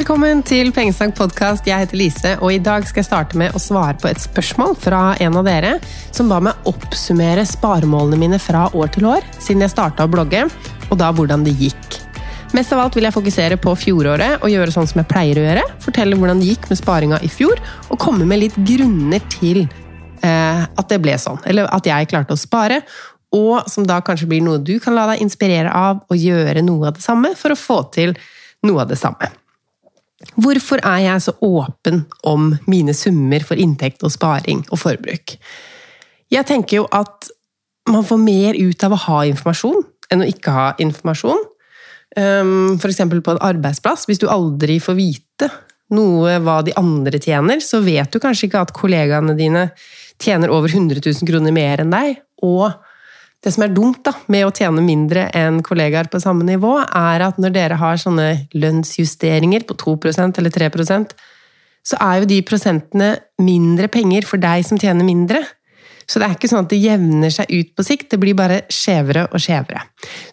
Velkommen til Pengesnakk podkast. Jeg heter Lise, og i dag skal jeg starte med å svare på et spørsmål fra en av dere som ba meg oppsummere sparemålene mine fra år til år, siden jeg starta å blogge, og da hvordan det gikk. Mest av alt vil jeg fokusere på fjoråret og gjøre sånn som jeg pleier å gjøre. Fortelle hvordan det gikk med sparinga i fjor, og komme med litt grunner til eh, at det ble sånn. Eller at jeg klarte å spare, og som da kanskje blir noe du kan la deg inspirere av, og gjøre noe av det samme for å få til noe av det samme. Hvorfor er jeg så åpen om mine summer for inntekt og sparing og forbruk? Jeg tenker jo at man får mer ut av å ha informasjon enn å ikke ha informasjon. Ehm, F.eks. på en arbeidsplass. Hvis du aldri får vite noe hva de andre tjener, så vet du kanskje ikke at kollegaene dine tjener over 100 000 kroner mer enn deg. Og det som er dumt da, med å tjene mindre enn kollegaer på samme nivå, er at når dere har sånne lønnsjusteringer på 2% eller 3% så er jo de prosentene mindre penger for deg som tjener mindre. Så det er ikke sånn at det jevner seg ut på sikt, det blir bare skjevere og skjevere.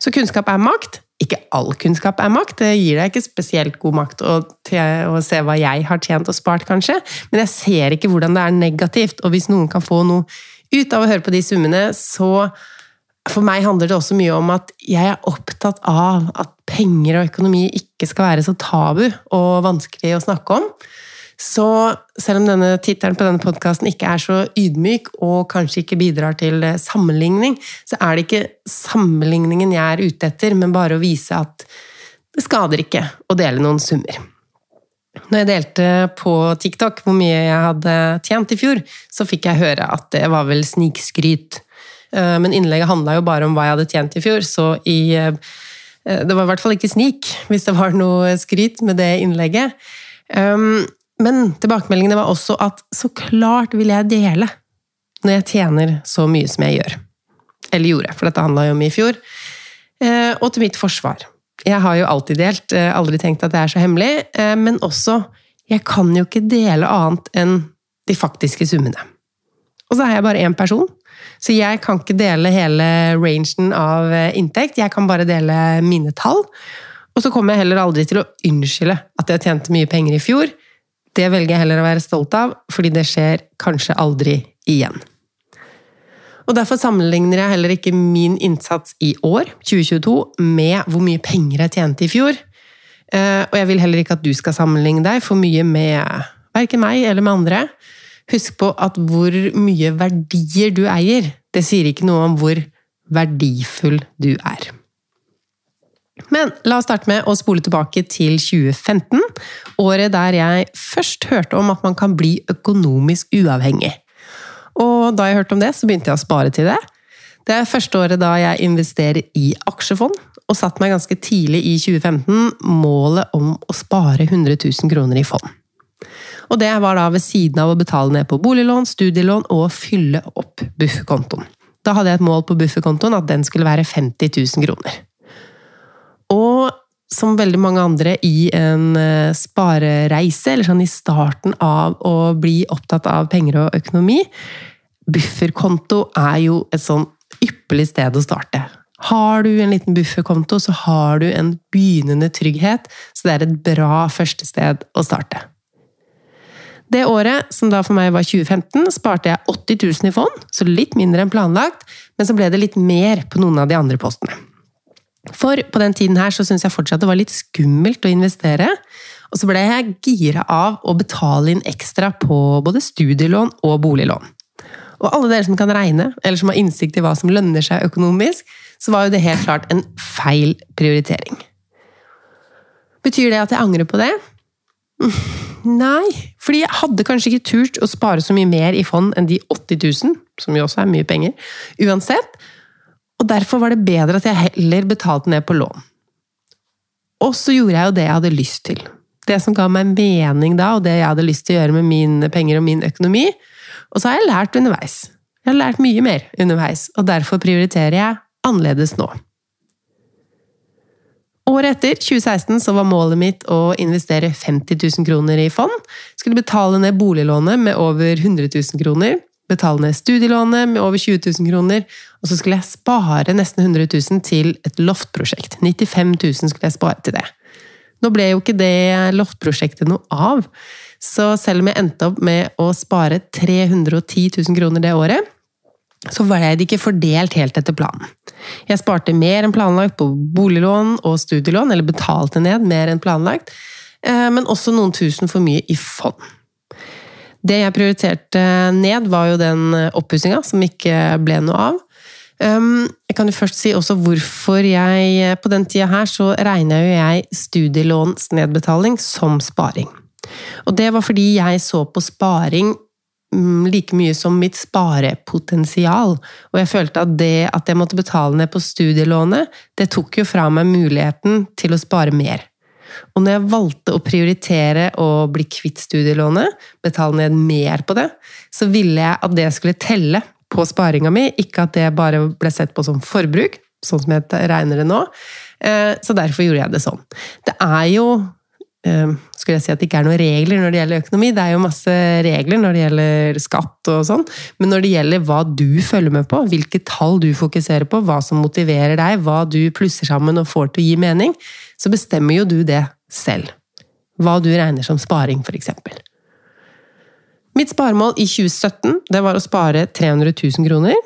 Så kunnskap er makt. Ikke all kunnskap er makt, det gir deg ikke spesielt god makt å, å se hva jeg har tjent og spart, kanskje, men jeg ser ikke hvordan det er negativt, og hvis noen kan få noe ut av å høre på de summene, så for meg handler det også mye om at jeg er opptatt av at penger og økonomi ikke skal være så tabu og vanskelig å snakke om. Så selv om denne tittelen på denne podkasten ikke er så ydmyk og kanskje ikke bidrar til sammenligning, så er det ikke sammenligningen jeg er ute etter, men bare å vise at det skader ikke å dele noen summer. Når jeg delte på TikTok hvor mye jeg hadde tjent i fjor, så fikk jeg høre at det var vel snikskryt. Eh, men innlegget handla jo bare om hva jeg hadde tjent i fjor, så i eh, Det var i hvert fall ikke snik, hvis det var noe skryt med det innlegget. Um, men tilbakemeldingene var også at så klart vil jeg dele når jeg tjener så mye som jeg gjør. Eller gjorde, for dette handla jo om i fjor. Eh, og til mitt forsvar. Jeg har jo alltid delt, aldri tenkt at det er så hemmelig, men også jeg kan jo ikke dele annet enn de faktiske summene. Og så er jeg bare én person, så jeg kan ikke dele hele rangen av eh, inntekt, jeg kan bare dele mine tall. Og så kommer jeg heller aldri til å unnskylde at jeg tjente mye penger i fjor. Det velger jeg heller å være stolt av, fordi det skjer kanskje aldri igjen. Og Derfor sammenligner jeg heller ikke min innsats i år, 2022, med hvor mye penger jeg tjente i fjor. Eh, og jeg vil heller ikke at du skal sammenligne deg for mye med verken meg eller med andre. Husk på at hvor mye verdier du eier, det sier ikke noe om hvor verdifull du er. Men la oss starte med å spole tilbake til 2015, året der jeg først hørte om at man kan bli økonomisk uavhengig. Og da jeg hørte om det, så begynte jeg å spare til det. Det er første året da jeg investerer i aksjefond, og satte meg ganske tidlig i 2015 målet om å spare 100 000 kroner i fond. Og det var da ved siden av å betale ned på boliglån, studielån og fylle opp bufferkontoen. Da hadde jeg et mål på bufferkontoen at den skulle være 50 000 kroner. Og som veldig mange andre i en eh, sparereise, eller sånn i starten av å bli opptatt av penger og økonomi Bufferkonto er jo et sånn ypperlig sted å starte. Har du en liten bufferkonto, så har du en begynnende trygghet, så det er et bra første sted å starte. Det året, som da for meg var 2015, sparte jeg 80 000 i fond, så litt mindre enn planlagt, men så ble det litt mer på noen av de andre postene. For på den tiden her så syntes jeg fortsatt det var litt skummelt å investere, og så ble jeg gira av å betale inn ekstra på både studielån og boliglån. Og alle dere som kan regne, eller som har innsikt i hva som lønner seg økonomisk, så var jo det helt klart en feil prioritering. Betyr det at jeg angrer på det? Nei, fordi jeg hadde kanskje ikke turt å spare så mye mer i fond enn de 80 000, som jo også er mye penger, uansett. Og derfor var det bedre at jeg heller betalte ned på lån. Og så gjorde jeg jo det jeg hadde lyst til. Det som ga meg mening da, og det jeg hadde lyst til å gjøre med mine penger og min økonomi. Og så har jeg lært underveis. Jeg har lært mye mer underveis, og derfor prioriterer jeg annerledes nå. Året etter, 2016, så var målet mitt å investere 50 000 kroner i fond. Skulle betale ned boliglånet med over 100 000 kroner. Betale ned studielånet med over 20 000 kroner. Og så skulle jeg spare nesten 100 000 til et loftprosjekt. 95 000 skulle jeg spare til det. Nå ble jo ikke det loftprosjektet noe av, så selv om jeg endte opp med å spare 310 000 kroner det året, så var det ikke fordelt helt etter planen. Jeg sparte mer enn planlagt på boliglån og studielån, eller betalte ned mer enn planlagt, eh, men også noen tusen for mye i fond. Det jeg prioriterte ned, var jo den oppussinga som ikke ble noe av. Um, jeg kan jo først si også hvorfor jeg På den tida her så regna jo jeg studielånsnedbetaling som sparing. Og det var fordi jeg så på sparing like mye som mitt sparepotensial. Og jeg følte at det at jeg måtte betale ned på studielånet, det tok jo fra meg muligheten til å spare mer. Og når jeg valgte å prioritere å bli kvitt studielånet, betale ned mer på det, så ville jeg at det skulle telle på sparinga mi, ikke at det bare ble sett på som forbruk, sånn som jeg regner det nå. Eh, så derfor gjorde jeg det sånn. Det er jo skulle jeg si at det ikke er noen regler når det gjelder økonomi. Det er jo masse regler når det gjelder skatt og sånn, men når det gjelder hva du følger med på, hvilke tall du fokuserer på, hva som motiverer deg, hva du plusser sammen og får til å gi mening, så bestemmer jo du det selv. Hva du regner som sparing, f.eks. Mitt sparemål i 2017 det var å spare 300 000 kroner.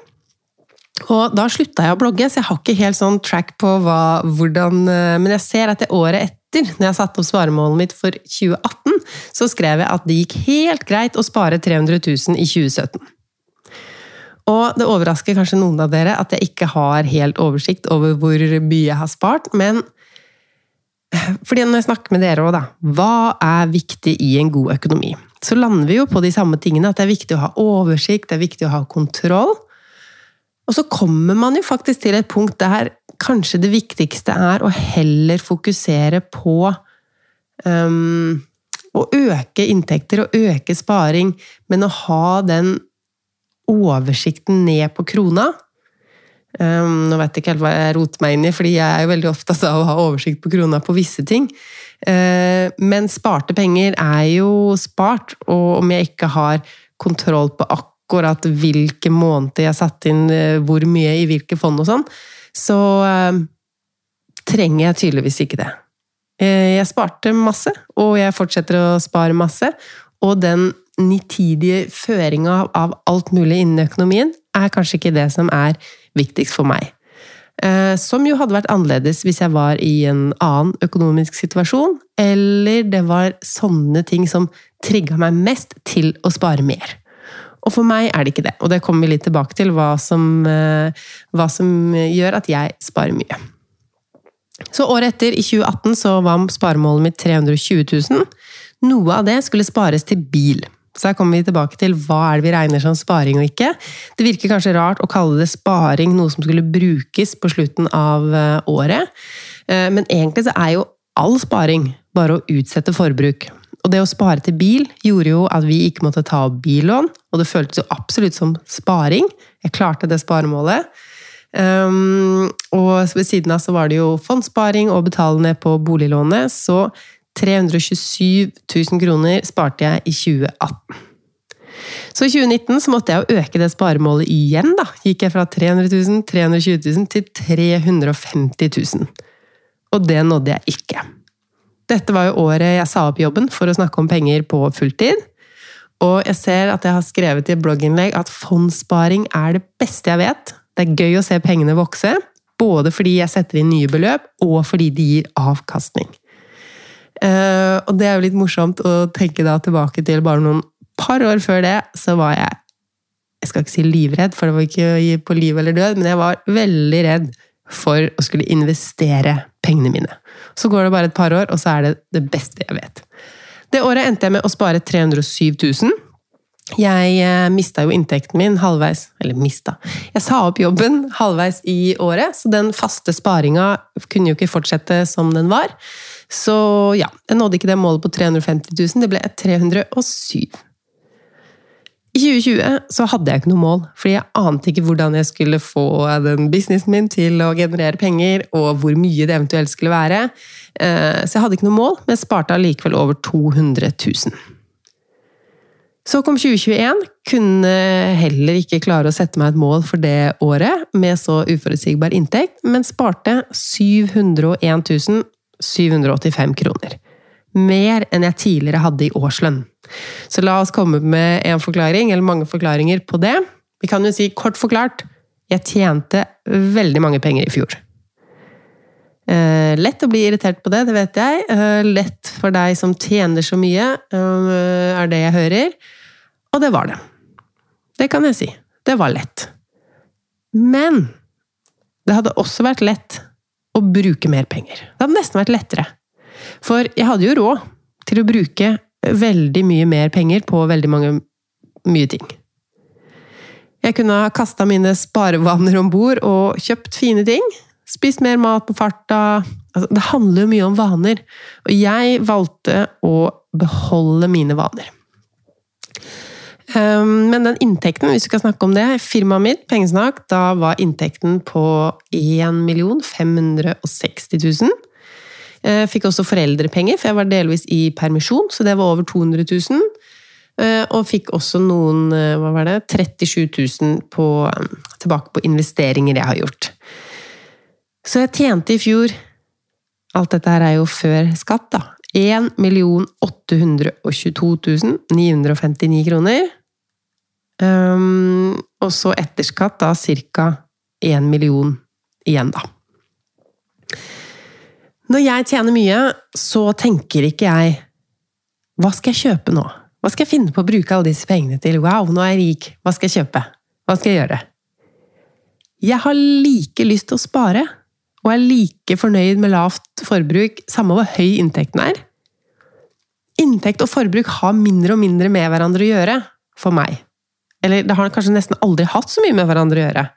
Og da slutta jeg å blogge, så jeg har ikke helt sånn track på hva, hvordan eh, Men jeg ser at det året etter, når jeg satte opp sparemålet mitt for 2018, så skrev jeg at det gikk helt greit å spare 300 000 i 2017. Og det overrasker kanskje noen av dere at jeg ikke har helt oversikt over hvor mye jeg har spart, men fordi når jeg snakker med dere òg, da Hva er viktig i en god økonomi? Så lander vi jo på de samme tingene, at det er viktig å ha oversikt, det er viktig å ha kontroll. Og så kommer man jo faktisk til et punkt der kanskje det viktigste er å heller fokusere på um, å øke inntekter og øke sparing, men å ha den oversikten ned på krona. Um, nå vet jeg ikke helt hva jeg roter meg inn i, fordi jeg er jo veldig opptatt av å ha oversikt på krona på visse ting. Uh, men sparte penger er jo spart, og om jeg ikke har kontroll på akkurat hvilke måneder jeg satte satt inn uh, hvor mye i hvilke fond og sånn, så eh, trenger jeg tydeligvis ikke det. Jeg sparte masse, og jeg fortsetter å spare masse. Og den nitidige føringa av alt mulig innen økonomien er kanskje ikke det som er viktigst for meg. Eh, som jo hadde vært annerledes hvis jeg var i en annen økonomisk situasjon, eller det var sånne ting som trigga meg mest til å spare mer. Og for meg er det ikke det, og det kommer vi litt tilbake til, hva som, eh, hva som gjør at jeg sparer mye. Så året etter, i 2018, så var sparemålet mitt 320 000. Noe av det skulle spares til bil. Så her kommer vi tilbake til hva er det vi regner som sparing og ikke. Det virker kanskje rart å kalle det sparing noe som skulle brukes på slutten av eh, året, eh, men egentlig så er jo all sparing bare å utsette forbruk. Og det å spare til bil gjorde jo at vi ikke måtte ta opp billån, og det føltes jo absolutt som sparing. Jeg klarte det sparemålet. Um, og ved siden av så var det jo fondssparing og betale ned på boliglånet, så 327 000 kroner sparte jeg i 2018. Så i 2019 så måtte jeg jo øke det sparemålet igjen. da. Gikk jeg fra 300 000, 320 000 til 350 000. Og det nådde jeg ikke. Dette var jo året jeg sa opp jobben for å snakke om penger på fulltid. Og jeg ser at jeg har skrevet i et blogginnlegg at fondssparing er det beste jeg vet. Det er gøy å se pengene vokse, både fordi jeg setter inn nye beløp, og fordi de gir avkastning. Uh, og det er jo litt morsomt å tenke da tilbake til bare noen par år før det, så var jeg Jeg skal ikke si livredd, for det var ikke på liv eller død, men jeg var veldig redd for å skulle investere pengene mine. Så går det bare et par år, og så er det det beste jeg vet. Det året endte jeg med å spare 307 000. Jeg eh, mista jo inntekten min halvveis Eller mista Jeg sa opp jobben halvveis i året, så den faste sparinga kunne jo ikke fortsette som den var. Så ja, jeg nådde ikke det målet på 350 000, det ble 307. I 2020 så hadde jeg ikke noe mål, fordi jeg ante ikke hvordan jeg skulle få den businessen min til å generere penger, og hvor mye det eventuelt skulle være. Eh, så jeg hadde ikke noe mål, men sparte allikevel over 200 000. Så kom 2021. Kunne heller ikke klare å sette meg et mål for det året med så uforutsigbar inntekt, men sparte 701 785 kroner. Mer enn jeg tidligere hadde i årslønn. Så la oss komme med en forklaring, eller mange forklaringer på det. Vi kan jo si kort forklart jeg tjente veldig mange penger i fjor. Eh, lett å bli irritert på det, det vet jeg. Eh, lett for deg som tjener så mye, eh, er det jeg hører. Og det var det. Det kan jeg si. Det var lett. Men det hadde også vært lett å bruke mer penger. Det hadde nesten vært lettere. For jeg hadde jo råd til å bruke veldig mye mer penger på veldig mange mye ting. Jeg kunne ha kasta mine sparevaner om bord og kjøpt fine ting. Spist mer mat på farta. Altså, det handler jo mye om vaner. Og jeg valgte å beholde mine vaner. Um, men den inntekten, hvis vi skal snakke om det, firmaet mitt, Pengesnakk, da var inntekten på 1 560 000. Jeg fikk også foreldrepenger, for jeg var delvis i permisjon, så det var over 200 000. Eh, og fikk også noen eh, hva var det, 37 000 på, tilbake på investeringer jeg har gjort. Så jeg tjente i fjor Alt dette her er jo før skatt, da. 1 822 959 kroner. Um, og så etter skatt da ca. 1 million igjen, da. Når jeg tjener mye, så tenker ikke jeg Hva skal jeg kjøpe nå? Hva skal jeg finne på å bruke alle disse pengene til? Wow, nå er jeg rik! Hva skal jeg kjøpe? Hva skal jeg gjøre? Jeg har like lyst til å spare, og er like fornøyd med lavt forbruk, samme hvor høy inntekten er. Inntekt og forbruk har mindre og mindre med hverandre å gjøre, for meg. Eller det har kanskje nesten aldri hatt så mye med hverandre å gjøre.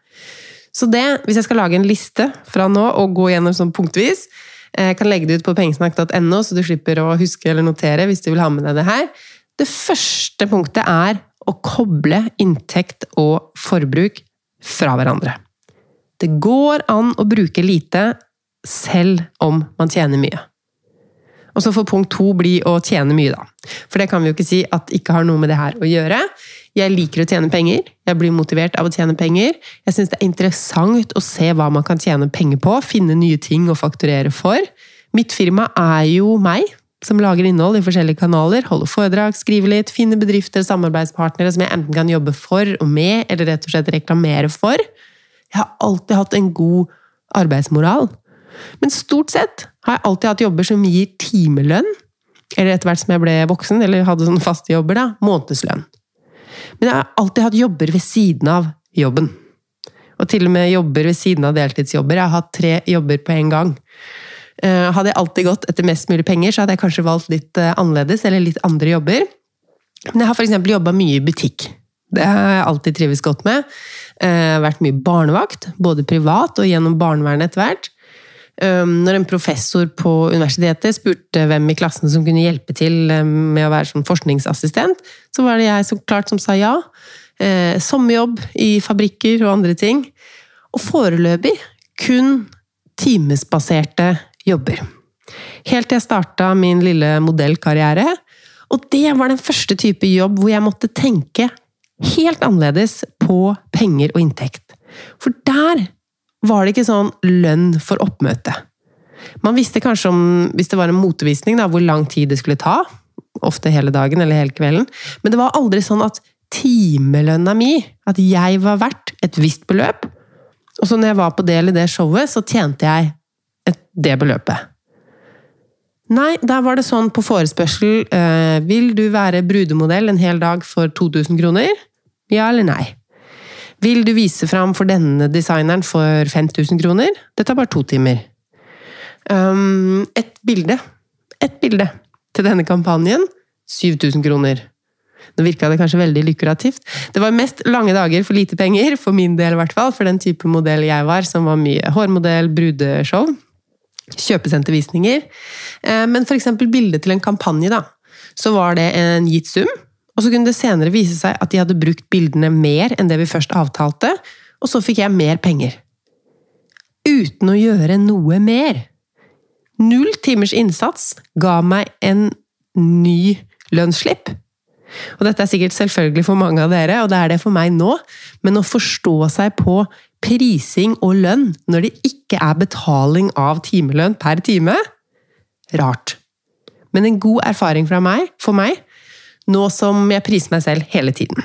Så det, hvis jeg skal lage en liste fra nå og gå gjennom sånn punktvis, jeg eh, kan legge det ut på pengesnakk.no, så du slipper å huske eller notere hvis du vil ha med deg det her. Det første punktet er å koble inntekt og forbruk fra hverandre. Det går an å bruke lite selv om man tjener mye. Og så får punkt to bli å tjene mye, da. For det kan vi jo ikke si at ikke har noe med det her å gjøre. Jeg liker å tjene penger. Jeg blir motivert av å tjene penger. Jeg syns det er interessant å se hva man kan tjene penger på, finne nye ting å fakturere for. Mitt firma er jo meg, som lager innhold i forskjellige kanaler, holder foredrag, skriver litt, finner bedrifter og samarbeidspartnere som jeg enten kan jobbe for og med, eller rett og slett reklamere for. Jeg har alltid hatt en god arbeidsmoral. Men stort sett har jeg alltid hatt jobber som gir timelønn, eller etter hvert som jeg ble voksen, eller hadde sånne faste jobber, da, månedslønn. Men jeg har alltid hatt jobber ved siden av jobben. Og til og med jobber ved siden av deltidsjobber. Jeg har hatt tre jobber på en gang. Eh, hadde jeg alltid gått etter mest mulig penger, så hadde jeg kanskje valgt litt eh, annerledes, eller litt andre jobber. Men jeg har f.eks. jobba mye i butikk. Det har jeg alltid trives godt med. Jeg har vært mye barnevakt, både privat og gjennom barnevernet etter hvert. Når en professor på universitetet spurte hvem i klassen som kunne hjelpe til med å være sånn forskningsassistent, så var det jeg så klart som sa ja. Sommerjobb i fabrikker og andre ting. Og foreløpig kun timesbaserte jobber. Helt til jeg starta min lille modellkarriere. Og det var den første type jobb hvor jeg måtte tenke helt annerledes på penger og inntekt. For der var det ikke sånn lønn for oppmøte. Man visste kanskje om, hvis det var en motevisning, da, hvor lang tid det skulle ta. Ofte hele dagen eller hele kvelden. Men det var aldri sånn at timelønna mi, at jeg var verdt et visst beløp. Og så når jeg var på del i det showet, så tjente jeg et, det beløpet. Nei, der var det sånn på forespørsel eh, Vil du være brudemodell en hel dag for 2000 kroner? Ja eller nei? Vil du vise fram for denne designeren for 5000 kroner? Det tar bare to timer. Um, et bilde. Et bilde til denne kampanjen 7000 kroner. Nå virka det kanskje veldig lukrativt. Det var mest lange dager for lite penger, for min del i hvert fall, for den type modell jeg var, som var mye hårmodell, brudeshow. Kjøpesentervisninger. Eh, men f.eks. bildet til en kampanje, da. Så var det en gitt sum, og så kunne det senere vise seg at de hadde brukt bildene mer enn det vi først avtalte, og så fikk jeg mer penger. Uten å gjøre noe mer. Null timers innsats ga meg en ny lønnsslipp. Og dette er sikkert selvfølgelig for mange av dere, og det er det for meg nå, men å forstå seg på prising og lønn når det ikke er betaling av timelønn per time, rart. Men en god erfaring meg, for meg, nå som jeg priser meg selv hele tiden.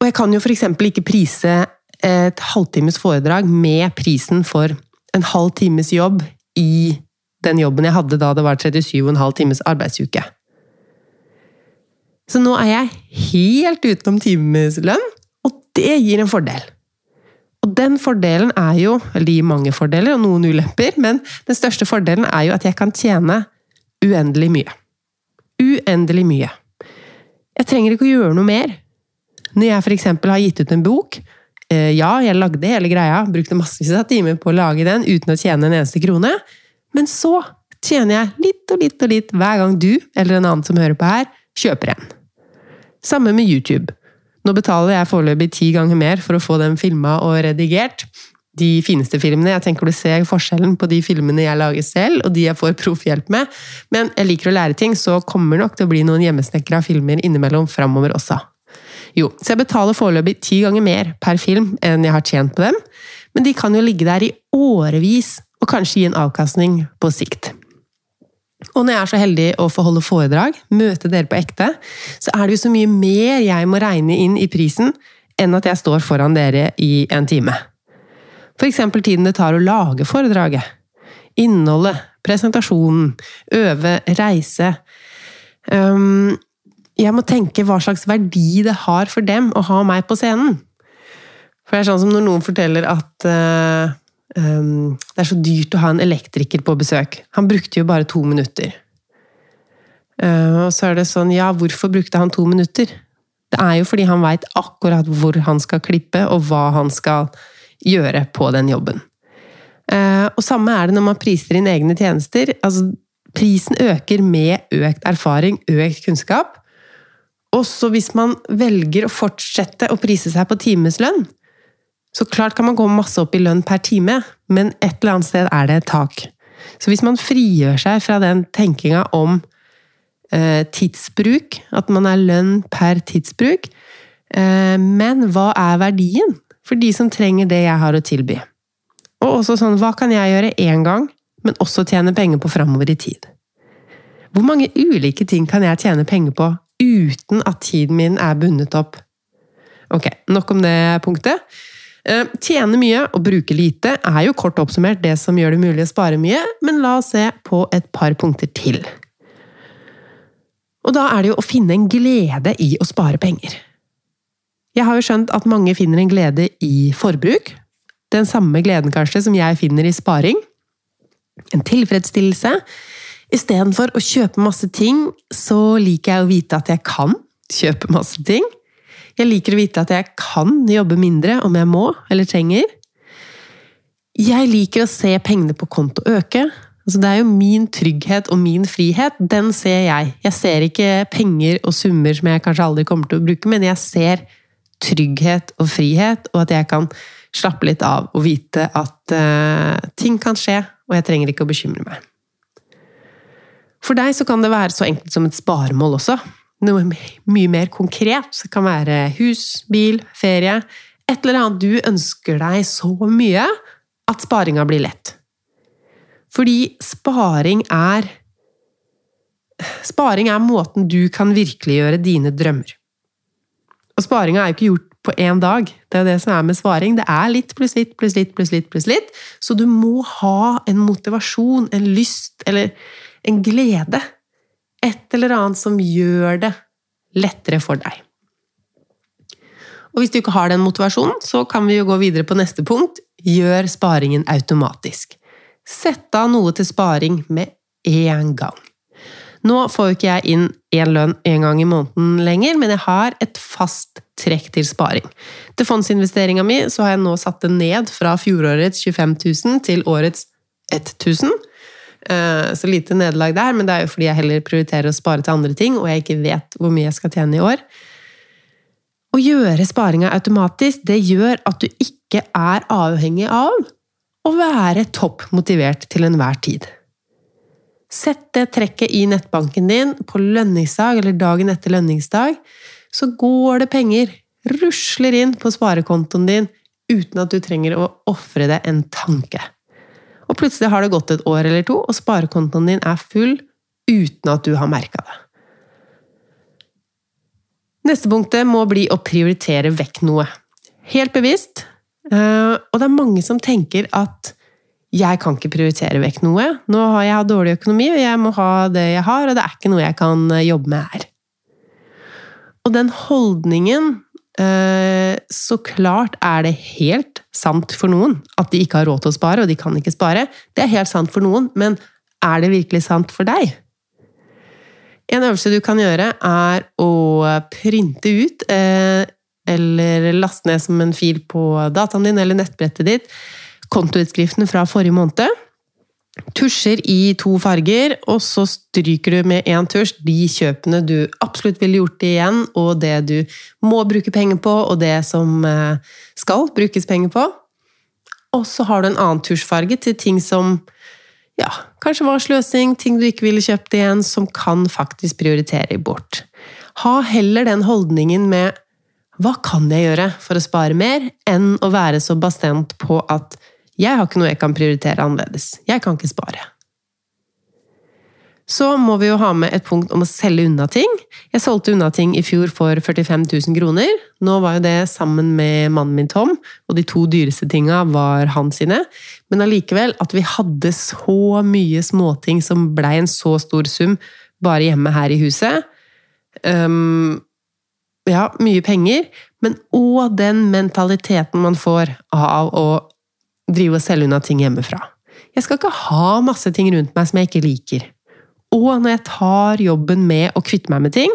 Og jeg kan jo f.eks. ikke prise et halvtimes foredrag med prisen for en halv times jobb i den jobben jeg hadde da det var 37,5 times arbeidsuke. Så nå er jeg helt utenom timeslønn, og det gir en fordel. Og den fordelen er jo Eller det gir mange fordeler og noen ulemper, men den største fordelen er jo at jeg kan tjene uendelig mye. Uendelig mye. Jeg trenger ikke å gjøre noe mer. Når jeg f.eks. har gitt ut en bok eh, Ja, jeg lagde hele greia, brukte massevis av timer på å lage den uten å tjene en eneste krone, men så tjener jeg litt og litt og litt hver gang du, eller en annen som hører på her, kjøper en. Samme med YouTube. Nå betaler jeg foreløpig ti ganger mer for å få den filma og redigert. De fineste filmene. Jeg tenker du ser forskjellen på de filmene jeg lager selv, og de jeg får proffhjelp med. Men jeg liker å lære ting, så kommer nok til å bli noen hjemmesnekra filmer innimellom framover også. Jo, så jeg betaler foreløpig ti ganger mer per film enn jeg har tjent på dem, men de kan jo ligge der i årevis og kanskje gi en avkastning på sikt. Og når jeg er så heldig å få holde foredrag, møte dere på ekte, så er det jo så mye mer jeg må regne inn i prisen enn at jeg står foran dere i en time. Eksempel tiden det tar å lage foredraget. Innholdet, presentasjonen, øve, reise. Jeg må tenke hva slags verdi det har for dem å ha meg på scenen. For det er sånn som når noen forteller at um, Det er så dyrt å ha en elektriker på besøk. Han brukte jo bare to minutter. Uh, og så er det sånn, ja, hvorfor brukte han to minutter? Det er jo fordi han veit akkurat hvor han skal klippe, og hva han skal gjøre på den jobben. Uh, og samme er det når man priser inn egne tjenester. Altså, prisen øker med økt erfaring, økt kunnskap. Også hvis man velger å fortsette å prise seg på timeslønn, så klart kan man gå masse opp i lønn per time, men et eller annet sted er det et tak. Så hvis man frigjør seg fra den tenkinga om eh, tidsbruk, at man er lønn per tidsbruk, eh, men hva er verdien for de som trenger det jeg har å tilby? Og også sånn, hva kan jeg gjøre én gang, men også tjene penger på framover i tid? Hvor mange ulike ting kan jeg tjene penger på uten at tiden min er bundet opp? Ok, nok om det punktet. Eh, tjene mye og bruke lite er jo kort oppsummert det som gjør det mulig å spare mye, men la oss se på et par punkter til. Og da er det jo å finne en glede i å spare penger. Jeg har jo skjønt at mange finner en glede i forbruk. Den samme gleden, kanskje, som jeg finner i sparing. En tilfredsstillelse. Istedenfor å kjøpe masse ting, så liker jeg å vite at jeg kan kjøpe masse ting. Jeg liker å vite at jeg kan jobbe mindre om jeg må eller trenger. Jeg liker å se pengene på konto øke. Altså, det er jo min trygghet og min frihet. Den ser jeg. Jeg ser ikke penger og summer som jeg kanskje aldri kommer til å bruke, men jeg ser trygghet og frihet, og at jeg kan slappe litt av og vite at uh, ting kan skje, og jeg trenger ikke å bekymre meg. For deg så kan det være så enkelt som et sparemål også noe mye mer konkret. Det kan være hus, bil, ferie. Et eller annet du ønsker deg så mye at sparinga blir lett. Fordi sparing er Sparing er måten du kan virkeliggjøre dine drømmer. Og sparinga er jo ikke gjort på én dag. Det er jo det som er med svaring. Det er litt pluss litt pluss litt pluss litt. pluss litt. Så du må ha en motivasjon, en lyst eller en glede et eller annet som gjør det lettere for deg. Og hvis du ikke har den motivasjonen, så kan vi jo gå videre på neste punkt. Gjør sparingen automatisk. Sett av noe til sparing med en gang. Nå får jo ikke jeg inn én lønn én gang i måneden lenger, men jeg har et fast trekk til sparing. Til fondsinvesteringa mi så har jeg nå satt det ned fra fjorårets 25 000 til årets 1000. Eh, så lite nederlag der, men det er jo fordi jeg heller prioriterer å spare til andre ting, og jeg ikke vet hvor mye jeg skal tjene i år. Å gjøre sparinga automatisk, det gjør at du ikke er avhengig av å være topp motivert til enhver tid. Sett det trekket i nettbanken din på lønningsdag eller dagen etter lønningsdag, så går det penger, rusler inn på sparekontoen din uten at du trenger å ofre deg en tanke. Og plutselig har det gått et år eller to, og sparekontoen din er full uten at du har merka det. Neste punktet må bli å prioritere vekk noe. Helt bevisst. Eh, og det er mange som tenker at jeg kan ikke prioritere vekk noe. Nå har jeg dårlig økonomi, og jeg må ha det jeg har, og det er ikke noe jeg kan eh, jobbe med her. Og den holdningen eh, Så klart er det helt sant for noen at de ikke har råd til å spare, og de kan ikke spare. Det er helt sant for noen, men er det virkelig sant for deg? En øvelse du kan gjøre, er å printe ut eller laste ned som en fil på dataen din eller nettbrettet ditt kontoutskriften fra forrige måned. Tusjer i to farger, og så stryker du med én tusj de kjøpene du absolutt ville gjort igjen, og det du må bruke penger på, og det som eh, skal brukes penger på. Og så har du en annen tusjfarge til ting som ja, kanskje var sløsing, ting du ikke ville kjøpt igjen, som kan faktisk prioritere bort. Ha heller den holdningen med hva kan jeg gjøre for å spare mer, enn å være så bastant på at jeg har ikke noe jeg kan prioritere annerledes. Jeg kan ikke spare. Så må vi jo ha med et punkt om å selge unna ting. Jeg solgte unna ting i fjor for 45 000 kroner. Nå var jo det sammen med mannen min Tom, og de to dyreste tinga var hans sine. Men allikevel, at vi hadde så mye småting som blei en så stor sum bare hjemme her i huset. Um, ja, mye penger, men òg den mentaliteten man får av å drive og selge unna ting hjemmefra. Jeg skal ikke ha masse ting rundt meg som jeg ikke liker. Og når jeg tar jobben med å kvitte meg med ting,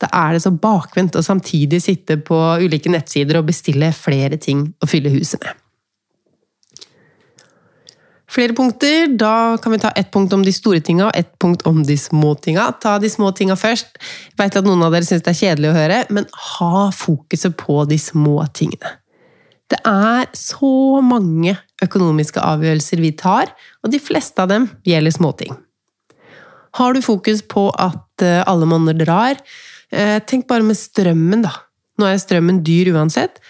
da er det så bakvendt å samtidig sitte på ulike nettsider og bestille flere ting å fylle huset med. Flere punkter. Da kan vi ta ett punkt om de store tinga og ett punkt om de små tinga. Ta de små tinga først. Jeg vet at noen av dere syns det er kjedelig å høre, men ha fokuset på de små tingene. Det er så mange økonomiske avgjørelser vi tar, og de fleste av dem gjelder småting. Har du fokus på at eh, alle monner drar, eh, tenk bare med strømmen, da. Nå er strømmen dyr uansett,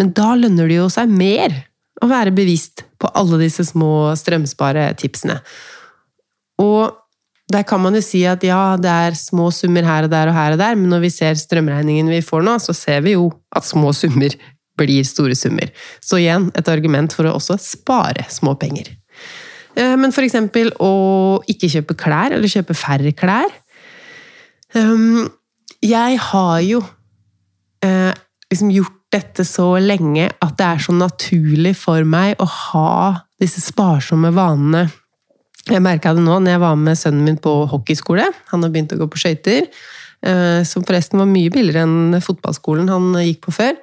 men da lønner det jo seg mer å være bevisst på alle disse små strømsparetipsene. Og der kan man jo si at ja, det er små summer her og der og her og der, men når vi ser strømregningen vi får nå, så ser vi jo at små summer blir store summer. Så igjen et argument for å også spare småpenger. Eh, men for eksempel å ikke kjøpe klær, eller kjøpe færre klær. Ehm, jeg har jo eh, liksom gjort dette så lenge at det er så naturlig for meg å ha disse sparsomme vanene. Jeg merka det nå når jeg var med sønnen min på hockeyskole. Han har begynt å gå på skøyter. Eh, som forresten var mye billigere enn fotballskolen han gikk på før.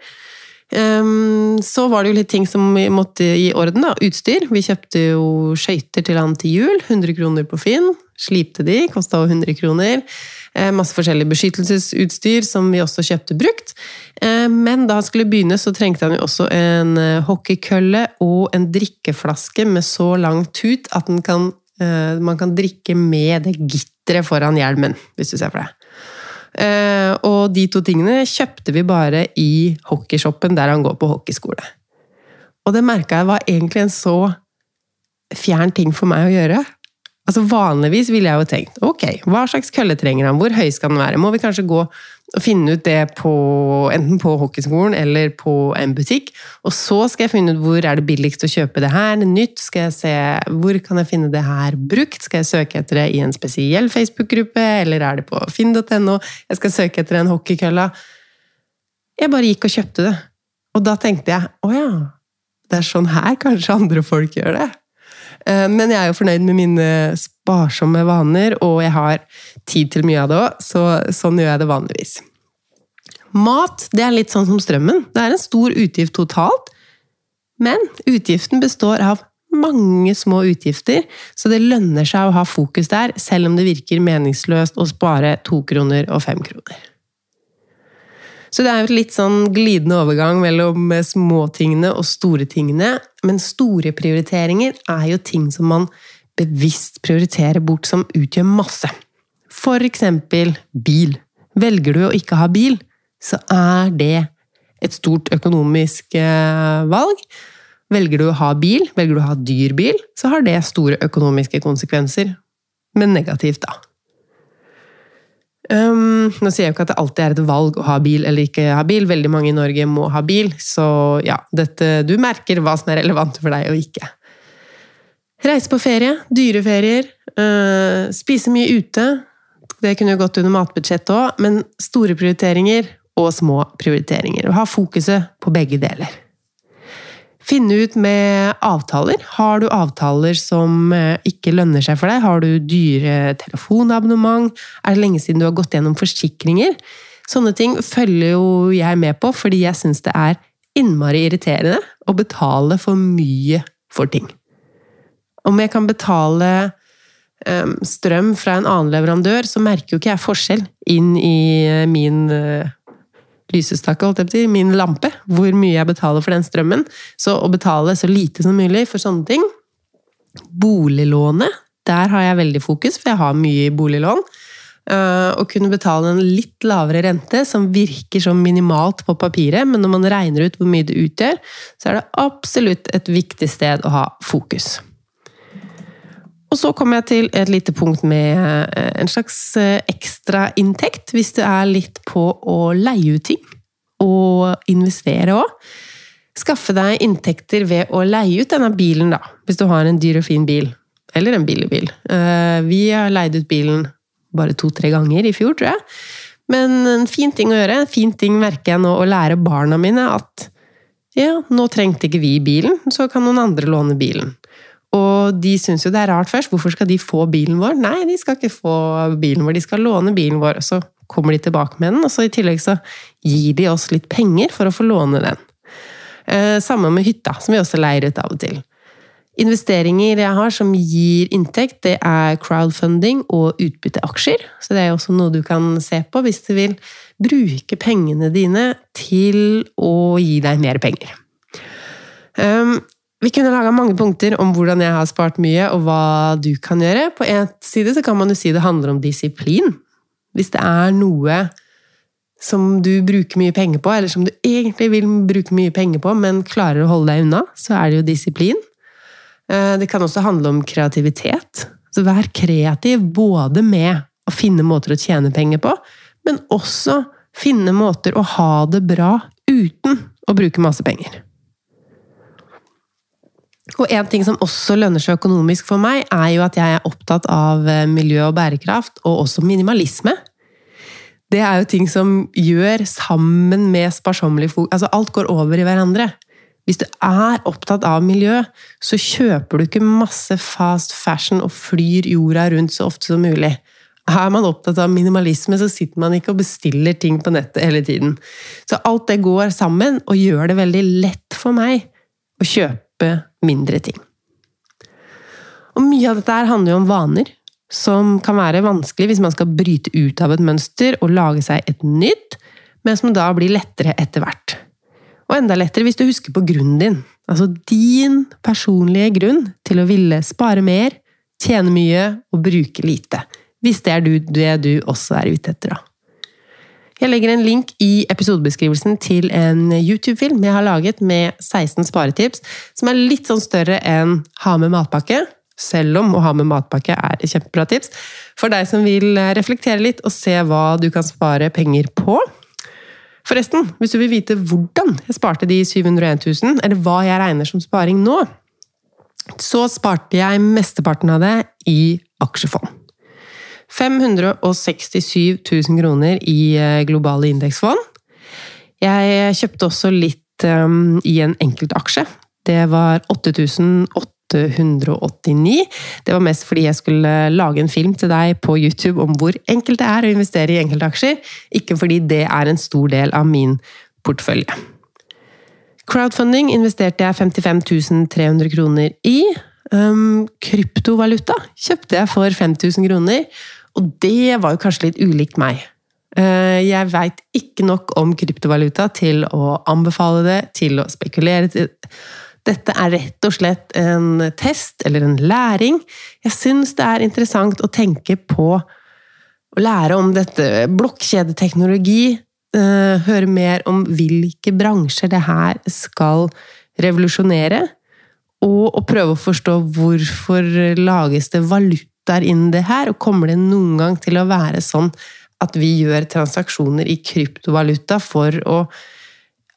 Ehm, så var det jo litt ting som vi måtte i orden. da, Utstyr. Vi kjøpte jo skøyter til han til jul. 100 kroner på Finn. Slipte de, kosta 100 kroner. Ehm, masse forskjellig beskyttelsesutstyr som vi også kjøpte brukt. Ehm, men da han skulle begynne, så trengte han jo også en eh, hockeykølle og en drikkeflaske med så lang tut at kan, eh, man kan drikke med det gitteret foran hjelmen, hvis du ser for deg. Eh, og de to tingene kjøpte vi bare i hockeyshoppen der han går på hockeyskole. Og det merka jeg var egentlig en så fjern ting for meg å gjøre. Altså Vanligvis ville jeg jo tenkt ok, hva slags kølle trenger han, hvor høy skal den være? Må vi kanskje gå og finne ut det på, enten på hockeyskolen eller på en butikk. Og så skal jeg finne ut hvor er det billigst å kjøpe det her nytt. Skal jeg se hvor kan jeg finne det her brukt? Skal jeg søke etter det i en spesiell Facebook-gruppe, eller er det på finn.no? Jeg skal søke etter en hockeykølla. Jeg bare gikk og kjøpte det. Og da tenkte jeg å ja, det er sånn her kanskje andre folk gjør det. Eh, men jeg er jo fornøyd med mine sparsomme vaner, og jeg har tid til mye av det òg, så sånn gjør jeg det vanligvis. Mat det er litt sånn som strømmen. Det er en stor utgift totalt, men utgiften består av mange små utgifter, så det lønner seg å ha fokus der, selv om det virker meningsløst å spare to kroner og fem kroner. Så det er jo et litt sånn glidende overgang mellom småtingene og store tingene. Men store prioriteringer er jo ting som man bevisst prioritere bort, som utgjør masse. For eksempel bil. Velger du å ikke ha bil, så er det et stort økonomisk eh, valg. Velger du å ha bil, velger du å ha dyr bil, så har det store økonomiske konsekvenser. Men negativt, da. Um, nå sier jeg jo ikke at det alltid er et valg å ha bil eller ikke ha bil. Veldig mange i Norge må ha bil, så ja, dette, du merker hva som er relevant for deg og ikke. Reise på ferie, dyre ferier, uh, spise mye ute. Det kunne jo gått under matbudsjettet òg, men store prioriteringer og små prioriteringer. Og ha fokuset på begge deler. Finne ut med avtaler. Har du avtaler som eh, ikke lønner seg for deg? Har du dyre telefonabonnement? Er det lenge siden du har gått gjennom forsikringer? Sånne ting følger jo jeg med på, fordi jeg syns det er innmari irriterende å betale for mye for ting. Om jeg kan betale um, strøm fra en annen leverandør, så merker jo ikke jeg forskjell inn i eh, min lysestake, lysestakke, holdt jeg på å si, min lampe, hvor mye jeg betaler for den strømmen. Så å betale så lite som mulig for sånne ting. Boliglånet, der har jeg veldig fokus, for jeg har mye i boliglån. Uh, å kunne betale en litt lavere rente, som virker som minimalt på papiret, men når man regner ut hvor mye det utgjør, så er det absolutt et viktig sted å ha fokus. Og så kommer jeg til et lite punkt med eh, en slags eh, ekstrainntekt, hvis du er litt på å leie ut ting. Og investere òg. Skaffe deg inntekter ved å leie ut denne bilen, da. Hvis du har en dyr og fin bil. Eller en billig bil. Eh, vi har leid ut bilen bare to-tre ganger i fjor, tror jeg. Men en fin ting å gjøre. En fin ting merker jeg nå å lære barna mine at ja, nå trengte ikke vi bilen, så kan noen andre låne bilen. Og de syns jo det er rart først. Hvorfor skal de få bilen vår? Nei, de skal ikke få bilen vår, de skal låne bilen vår. Og så kommer de tilbake med den, og så i tillegg så gir de oss litt penger for å få låne den. Eh, samme med hytta, som vi også leier ut av og til. Investeringer jeg har som gir inntekt, det er crowdfunding og utbytteaksjer. Så det er også noe du kan se på hvis du vil bruke pengene dine til å gi deg mer penger. Vi kunne laga mange punkter om hvordan jeg har spart mye, og hva du kan gjøre. På én side så kan man jo si det handler om disiplin. Hvis det er noe som du bruker mye penger på, eller som du egentlig vil bruke mye penger på, men klarer å holde deg unna, så er det jo disiplin. Eh, det kan også handle om kreativitet. Så vær kreativ både med å finne måter å tjene penger på, men også finne måter å ha det bra uten å bruke masse penger. Og en ting som også lønner seg økonomisk for meg, er jo at jeg er opptatt av eh, miljø og bærekraft, og også minimalisme. Det er jo ting som gjør sammen med sparsommelig fokus Altså, alt går over i hverandre. Hvis du er opptatt av miljø, så kjøper du ikke masse fast fashion og flyr jorda rundt så ofte som mulig. Er man opptatt av minimalisme, så sitter man ikke og bestiller ting på nettet hele tiden. Så alt det går sammen, og gjør det veldig lett for meg å kjøpe mindre ting. Og mye av dette handler jo om vaner, som kan være vanskelig hvis man skal bryte ut av et mønster og lage seg et nytt, men som da blir lettere etter hvert. Og enda lettere hvis du husker på grunnen din. Altså din personlige grunn til å ville spare mer, tjene mye og bruke lite. Hvis det er det du også er ute etter, da. Jeg legger en link i episodebeskrivelsen til en YouTube-film jeg har laget med 16 sparetips, som er litt sånn større enn ha med matpakke. Selv om å ha med matpakke er et kjempebra tips. For deg som vil reflektere litt og se hva du kan spare penger på. Forresten, hvis du vil vite hvordan jeg sparte de 701 000, eller hva jeg regner som sparing nå, så sparte jeg mesteparten av det i aksjefond. 567 000 kroner i eh, globale indeksfond. Jeg kjøpte også litt um, i en enkeltaksje. Det var 8889. Det var mest fordi jeg skulle lage en film til deg på YouTube om hvor enkelt det er å investere i enkeltaksjer, ikke fordi det er en stor del av min portefølje. Crowdfunding investerte jeg 55 300 kroner i. Um, kryptovaluta kjøpte jeg for 5000 kroner. Og det var jo kanskje litt ulikt meg. Eh, jeg veit ikke nok om kryptovaluta til å anbefale det, til å spekulere. Dette er rett og slett en test, eller en læring. Jeg syns det er interessant å tenke på å lære om dette blokkjedeteknologi. Eh, høre mer om hvilke bransjer det her skal revolusjonere. og å prøve å forstå hvorfor lages det valutaer inn det her, og kommer det noen gang til å være sånn at vi gjør transaksjoner i kryptovaluta for å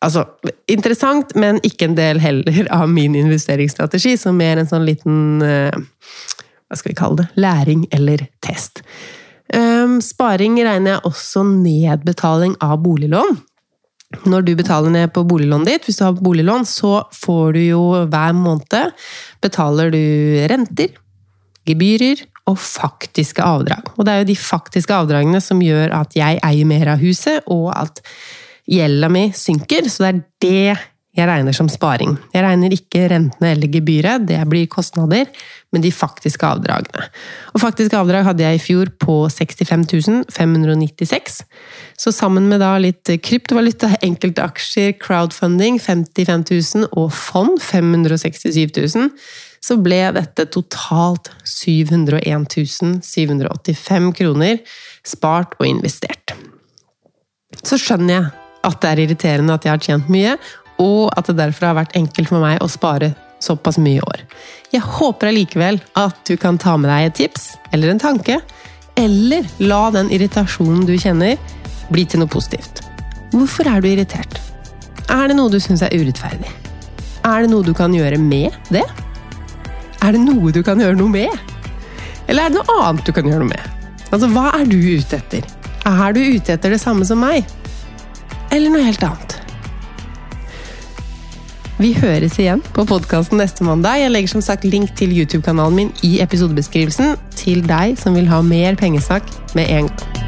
Altså, interessant, men ikke en del heller av min investeringsstrategi, som mer en sånn liten eh, Hva skal vi kalle det? Læring eller test. Um, sparing regner jeg også nedbetaling av boliglån når du betaler ned på boliglånet ditt, hvis du har boliglån, så får du jo hver måned betaler du renter, gebyrer og faktiske avdrag. Og det er jo de faktiske avdragene som gjør at jeg eier mer av huset, og at gjelda mi synker. Så det er det jeg regner som sparing. Jeg regner ikke rentene eller gebyret, det blir kostnader, men de faktiske avdragene. Og faktiske avdrag hadde jeg i fjor på 65 596. Så sammen med da litt kryptovaluta, enkelte aksjer, crowdfunding 55 000 og fond 567 000, så ble dette totalt 701 785 kroner spart og investert. Så skjønner jeg at det er irriterende at jeg har tjent mye, og at det derfor har vært enkelt for meg å spare såpass mye år. Jeg håper allikevel at du kan ta med deg et tips eller en tanke, eller la den irritasjonen du kjenner, bli til noe positivt. Hvorfor er du irritert? Er det noe du syns er urettferdig? Er det noe du kan gjøre med det? Er det noe du kan gjøre noe med? Eller er det noe annet du kan gjøre noe med? Altså, hva er du ute etter? Er du ute etter det samme som meg? Eller noe helt annet? Vi høres igjen på podkasten neste mandag. Jeg legger som sagt link til YouTube-kanalen min i episodebeskrivelsen til deg som vil ha mer pengesnakk med en gang.